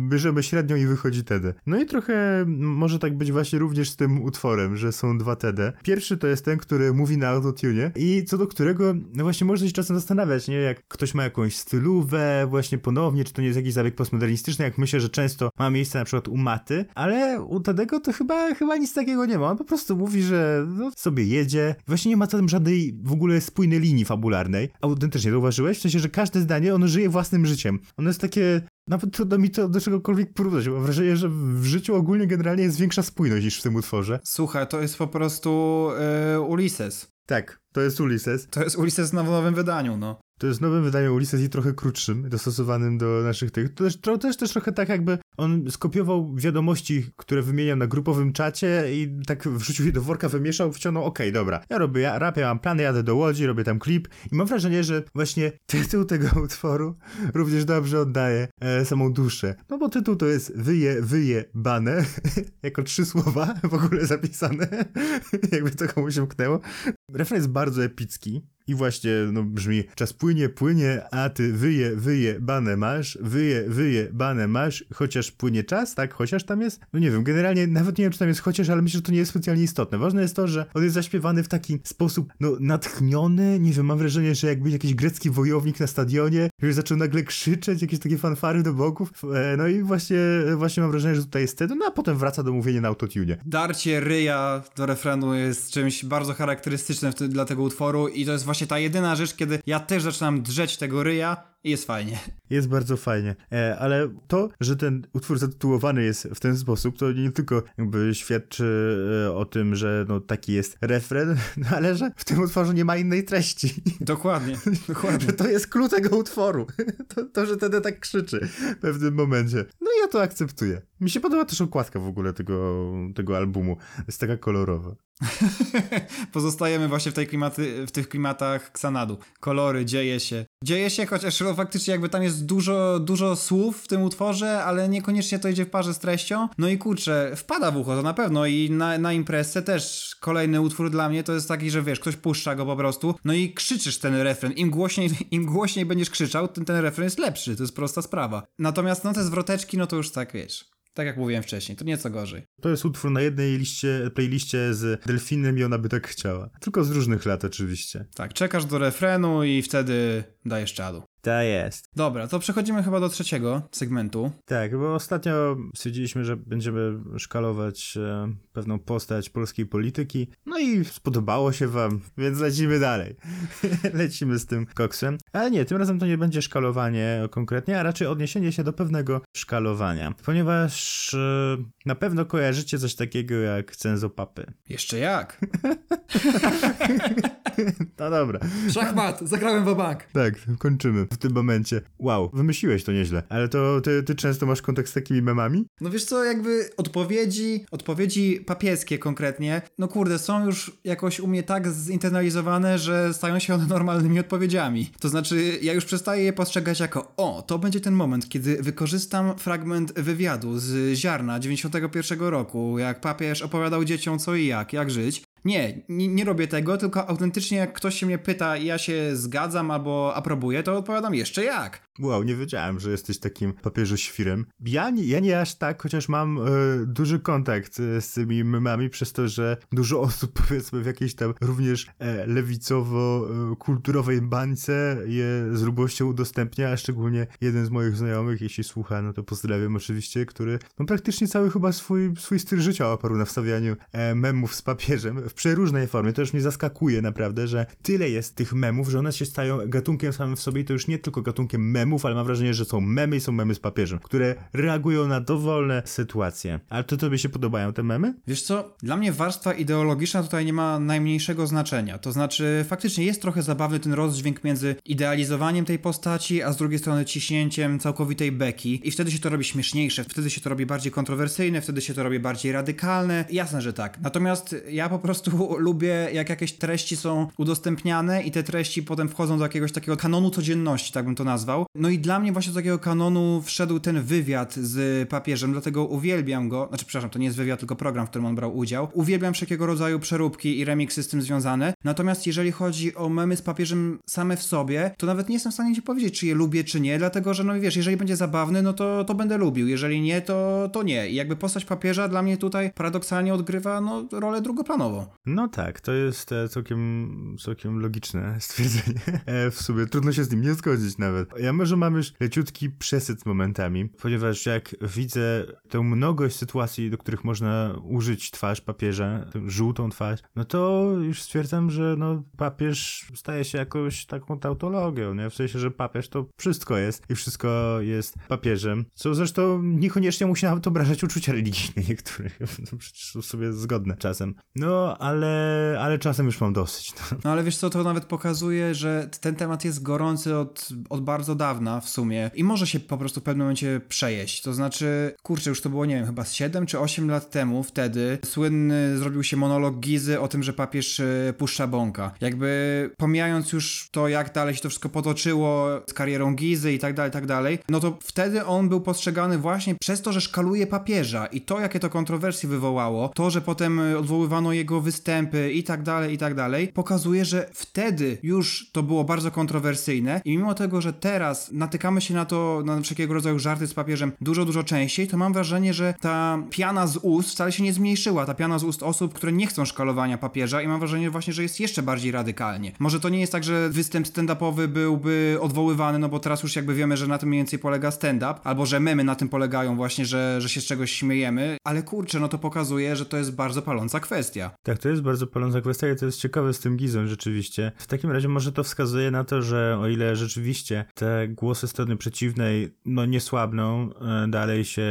bierzemy średnią i wychodzi Tede. No i trochę może tak być właśnie również z tym utworem, że są dwa TD. Pierwszy to jest ten, który mówi na autotune i co do którego, no właśnie można się czasem zastanawiać, nie? Jak ktoś ma jakąś stylówę właśnie ponownie, czy to nie jest jakiś zabieg postmodernistyczny, jak myślę, że często ma miejsce na przykład u Maty, ale u Tedego to chyba, chyba nic takiego nie ma. On po prostu mówi, że no, sobie jedzie. Właśnie nie ma tam żadnej w ogóle spójnej linii fabularnej. Autentycznie zauważyłeś? W sensie, że każde zdanie, ono żyje własnym życiem. Ono jest takie nawet trudno mi to do czegokolwiek porównać. Mam wrażenie, że w życiu ogólnie generalnie jest większa spójność niż w tym utworze. Słuchaj, to jest po prostu yy, Ulysses. Tak, to jest Ulysses. To jest Ulysses w nowym wydaniu, no. To jest nowym wydaniem Ulysses i trochę krótszym, dostosowanym do naszych tych. To też, to też, też trochę tak jakby on skopiował wiadomości, które wymieniam na grupowym czacie i tak wrzucił je do worka, wymieszał, wciągnął, okej, okay, dobra, ja robię ja, rap, ja mam plany, jadę do Łodzi, robię tam klip i mam wrażenie, że właśnie tytuł tego utworu również dobrze oddaje e, samą duszę. No bo tytuł to jest wyje, wyje, bane, jako trzy słowa w ogóle zapisane, jakby to komuś umknęło. Refren jest bardzo epicki, i właśnie, no brzmi, czas płynie, płynie, a ty wyje, wyje, bane masz, wyje, wyje, bane masz, chociaż płynie czas, tak? Chociaż tam jest? No nie wiem, generalnie nawet nie wiem, czy tam jest chociaż, ale myślę, że to nie jest specjalnie istotne. Ważne jest to, że on jest zaśpiewany w taki sposób, no, natchniony, nie wiem, mam wrażenie, że jakby jakiś grecki wojownik na stadionie, już zaczął nagle krzyczeć, jakieś takie fanfary do boków, e, no i właśnie, właśnie mam wrażenie, że tutaj jest wtedy, no a potem wraca do mówienia na autotune. Darcie ryja do refrenu jest czymś bardzo charakterystycznym dla tego utworu i to jest właśnie właśnie ta jedyna rzecz, kiedy ja też zaczynam drzeć tego ryja i jest fajnie. Jest bardzo fajnie, e, ale to, że ten utwór zatytułowany jest w ten sposób, to nie tylko jakby świadczy e, o tym, że no taki jest refren, no, ale że w tym utworze nie ma innej treści. Dokładnie, dokładnie. to jest klucz tego utworu. To, to, że ten tak krzyczy w pewnym momencie. No i ja to akceptuję. Mi się podoba też okładka w ogóle tego, tego albumu. Jest taka kolorowa. Pozostajemy właśnie w, tej klimaty, w tych klimatach Xanadu. Kolory, dzieje się. Dzieje się, chociaż faktycznie jakby tam jest dużo, dużo słów w tym utworze, ale niekoniecznie to idzie w parze z treścią. No i kurczę, wpada w ucho to na pewno i na, na też kolejny utwór dla mnie to jest taki, że wiesz, ktoś puszcza go po prostu, no i krzyczysz ten refren. Im głośniej, im głośniej będziesz krzyczał, tym ten refren jest lepszy, to jest prosta sprawa. Natomiast no te zwroteczki, no to już tak, wiesz, tak jak mówiłem wcześniej, to nieco gorzej. To jest utwór na jednej liście, playliście z Delfinem i ona by tak chciała. Tylko z różnych lat oczywiście. Tak, czekasz do refrenu i wtedy dajesz czadu. To jest. Dobra, to przechodzimy chyba do trzeciego segmentu. Tak, bo ostatnio stwierdziliśmy, że będziemy szkalować e, pewną postać polskiej polityki. No i spodobało się wam, więc lecimy dalej. lecimy z tym koksem. Ale nie, tym razem to nie będzie szkalowanie konkretnie, a raczej odniesienie się do pewnego szkalowania. Ponieważ e, na pewno kojarzycie coś takiego jak cenzopapy. Jeszcze jak? no dobra. Szachmat, zagrałem w bank. Tak, kończymy w tym momencie. Wow, wymyśliłeś to nieźle. Ale to ty, ty często masz kontakt z takimi memami? No wiesz co, jakby odpowiedzi, odpowiedzi papieskie konkretnie, no kurde, są już jakoś u mnie tak zinternalizowane, że stają się one normalnymi odpowiedziami. To znaczy, ja już przestaję je postrzegać jako, o, to będzie ten moment, kiedy wykorzystam fragment wywiadu z Ziarna 91 roku, jak papież opowiadał dzieciom co i jak, jak żyć. Nie, nie, nie, robię tego, tylko autentycznie jak ktoś się mnie pyta i ja się zgadzam albo aprobuję, to odpowiadam jeszcze jak. Wow, nie wiedziałem, że jesteś takim papieżu świrem. Ja nie, ja nie aż tak, chociaż mam e, duży kontakt e, z tymi memami przez to, że dużo osób powiedzmy w jakiejś tam również e, lewicowo-kulturowej bańce je z lubością udostępnia, a szczególnie jeden z moich znajomych, jeśli słucha, no to pozdrawiam oczywiście, który no praktycznie cały chyba swój, swój styl życia oparł na wstawianiu e, memów z papieżem w przeróżnej formie. To już mnie zaskakuje naprawdę, że tyle jest tych memów, że one się stają gatunkiem samym w sobie i to już nie tylko gatunkiem memów, memów, ale mam wrażenie, że są memy i są memy z papieżem, które reagują na dowolne sytuacje. Ale to tobie się podobają te memy? Wiesz co, dla mnie warstwa ideologiczna tutaj nie ma najmniejszego znaczenia. To znaczy, faktycznie jest trochę zabawny ten rozdźwięk między idealizowaniem tej postaci, a z drugiej strony ciśnięciem całkowitej beki. I wtedy się to robi śmieszniejsze, wtedy się to robi bardziej kontrowersyjne, wtedy się to robi bardziej radykalne. Jasne, że tak. Natomiast ja po prostu lubię, jak jakieś treści są udostępniane i te treści potem wchodzą do jakiegoś takiego kanonu codzienności, tak bym to nazwał. No i dla mnie właśnie do takiego kanonu wszedł ten wywiad z papieżem, dlatego uwielbiam go. Znaczy, przepraszam, to nie jest wywiad, tylko program, w którym on brał udział. Uwielbiam wszelkiego rodzaju przeróbki i remiksy z tym związane. Natomiast jeżeli chodzi o memy z papieżem same w sobie, to nawet nie jestem w stanie ci powiedzieć, czy je lubię, czy nie, dlatego że, no wiesz, jeżeli będzie zabawny, no to, to będę lubił. Jeżeli nie, to, to nie. I jakby postać papieża dla mnie tutaj paradoksalnie odgrywa, no, rolę drugoplanową. No tak, to jest e, całkiem, całkiem logiczne stwierdzenie. E, w sumie trudno się z nim nie zgodzić nawet. Ja może że mam już leciutki przesyt momentami, ponieważ jak widzę tę mnogość sytuacji, do których można użyć twarz papieża, tę żółtą twarz, no to już stwierdzam, że no papież staje się jakąś taką tautologią, nie? W sensie, że papież to wszystko jest i wszystko jest papieżem, co zresztą niekoniecznie musi nawet obrażać uczucia religijne niektórych, no przecież są sobie zgodne czasem. No, ale, ale czasem już mam dosyć. No. no ale wiesz co, to nawet pokazuje, że ten temat jest gorący od, od bardzo dawna dawna w sumie i może się po prostu w pewnym momencie przejeść. To znaczy, kurczę, już to było, nie wiem, chyba 7 czy 8 lat temu wtedy słynny zrobił się monolog Gizy o tym, że papież e, puszcza bąka. Jakby pomijając już to, jak dalej się to wszystko potoczyło z karierą Gizy i tak dalej, tak dalej, no to wtedy on był postrzegany właśnie przez to, że szkaluje papieża i to, jakie to kontrowersje wywołało, to, że potem odwoływano jego występy i tak dalej, i tak dalej, pokazuje, że wtedy już to było bardzo kontrowersyjne i mimo tego, że teraz natykamy się na to, na wszelkiego rodzaju żarty z papieżem dużo, dużo częściej, to mam wrażenie, że ta piana z ust wcale się nie zmniejszyła. Ta piana z ust osób, które nie chcą szkalowania papieża i mam wrażenie właśnie, że jest jeszcze bardziej radykalnie. Może to nie jest tak, że występ stand-upowy byłby odwoływany, no bo teraz już jakby wiemy, że na tym mniej więcej polega stand-up, albo że memy na tym polegają właśnie, że, że się z czegoś śmiejemy, ale kurczę, no to pokazuje, że to jest bardzo paląca kwestia. Tak, to jest bardzo paląca kwestia i to jest ciekawe z tym Gizą rzeczywiście. W takim razie może to wskazuje na to, że o ile rzeczywiście te głosy strony przeciwnej no nie słabną, e, dalej się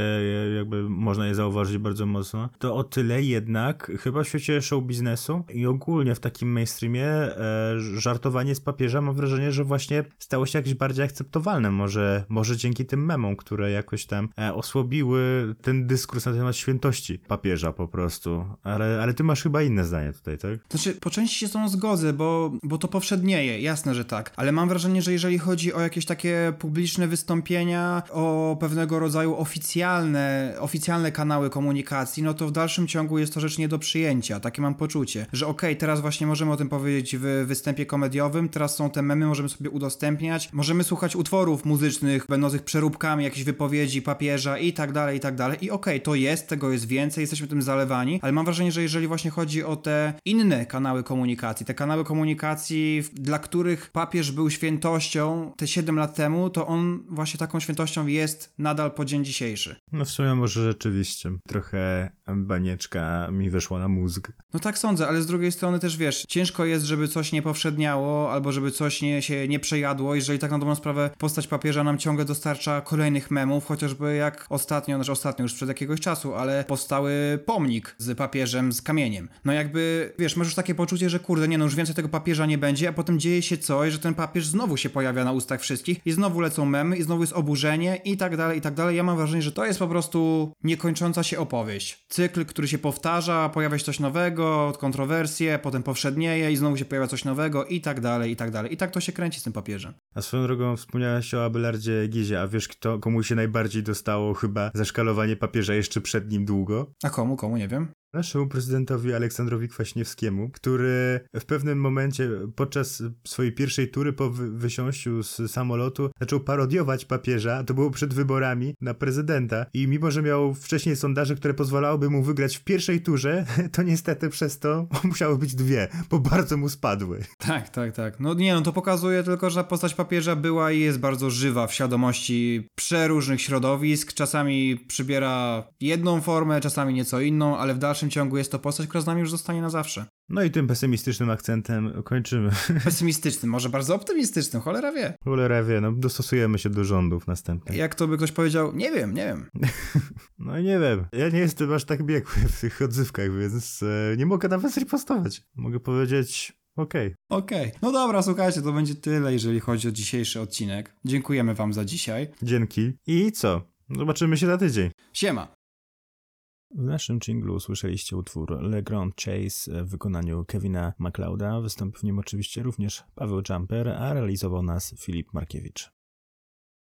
jakby można je zauważyć bardzo mocno, to o tyle jednak chyba w świecie show biznesu i ogólnie w takim mainstreamie e, żartowanie z papieża mam wrażenie, że właśnie stało się jakieś bardziej akceptowalne, może, może dzięki tym memom, które jakoś tam e, osłabiły ten dyskurs na temat świętości papieża po prostu, ale, ale ty masz chyba inne zdanie tutaj, tak? Znaczy, po części się z tą zgodzę, bo, bo to powszednieje, jasne, że tak, ale mam wrażenie, że jeżeli chodzi o jakieś takie takie publiczne wystąpienia, o pewnego rodzaju oficjalne, oficjalne kanały komunikacji, no to w dalszym ciągu jest to rzecz nie do przyjęcia. Takie mam poczucie, że okej, okay, teraz właśnie możemy o tym powiedzieć w występie komediowym, teraz są te memy, możemy sobie udostępniać, możemy słuchać utworów muzycznych będących przeróbkami jakichś wypowiedzi papieża i tak dalej, i tak dalej. I okej, okay, to jest, tego jest więcej, jesteśmy tym zalewani, ale mam wrażenie, że jeżeli właśnie chodzi o te inne kanały komunikacji, te kanały komunikacji, dla których papież był świętością te 7 lat temu, to on właśnie taką świętością jest nadal po dzień dzisiejszy. No w sumie może rzeczywiście trochę banieczka mi weszła na mózg. No tak sądzę, ale z drugiej strony też wiesz, ciężko jest, żeby coś nie powszedniało, albo żeby coś nie, się nie przejadło, jeżeli tak na dobrą sprawę postać papieża nam ciągle dostarcza kolejnych memów, chociażby jak ostatnio, znaczy ostatnio już przed jakiegoś czasu, ale powstały pomnik z papieżem z kamieniem. No jakby, wiesz, masz już takie poczucie, że kurde, nie no, już więcej tego papieża nie będzie, a potem dzieje się coś, że ten papież znowu się pojawia na ustach wszystkich i znowu lecą memy i znowu jest oburzenie i tak dalej, i tak dalej. Ja mam wrażenie, że to jest po prostu niekończąca się opowieść. Cykl, który się powtarza, pojawia się coś nowego, kontrowersje, potem powszednieje i znowu się pojawia coś nowego i tak dalej, i tak dalej. I tak to się kręci z tym papieżem. A swoją drogą wspomniałeś o Abelardzie Gizie, a wiesz kto, komu się najbardziej dostało chyba zaszkalowanie papieża jeszcze przed nim długo? A komu, komu, nie wiem naszemu prezydentowi Aleksandrowi Kwaśniewskiemu, który w pewnym momencie podczas swojej pierwszej tury po wysiąściu z samolotu zaczął parodiować papieża, to było przed wyborami na prezydenta i mimo, że miał wcześniej sondaże, które pozwalałyby mu wygrać w pierwszej turze, to niestety przez to musiały być dwie, bo bardzo mu spadły. Tak, tak, tak. No nie, no to pokazuje tylko, że postać papieża była i jest bardzo żywa w świadomości przeróżnych środowisk, czasami przybiera jedną formę, czasami nieco inną, ale w dalszym dalszym ciągu jest to postać, która z nami już zostanie na zawsze. No i tym pesymistycznym akcentem kończymy. Pesymistycznym, może bardzo optymistycznym, cholera wie. Cholera wie, no dostosujemy się do rządów następnych. Jak to by ktoś powiedział, nie wiem, nie wiem. no nie wiem, ja nie jestem aż tak biegły w tych odzywkach, więc e, nie mogę nawet ripostować. Mogę powiedzieć Okej. Okay. Okej. Okay. No dobra, słuchajcie, to będzie tyle, jeżeli chodzi o dzisiejszy odcinek. Dziękujemy wam za dzisiaj. Dzięki. I co? Zobaczymy się za tydzień. Siema. W naszym jinglu słyszeliście utwór Le Grand Chase w wykonaniu Kevina MacLeoda. Wystąpił w nim oczywiście również Paweł Jumper, a realizował nas Filip Markiewicz.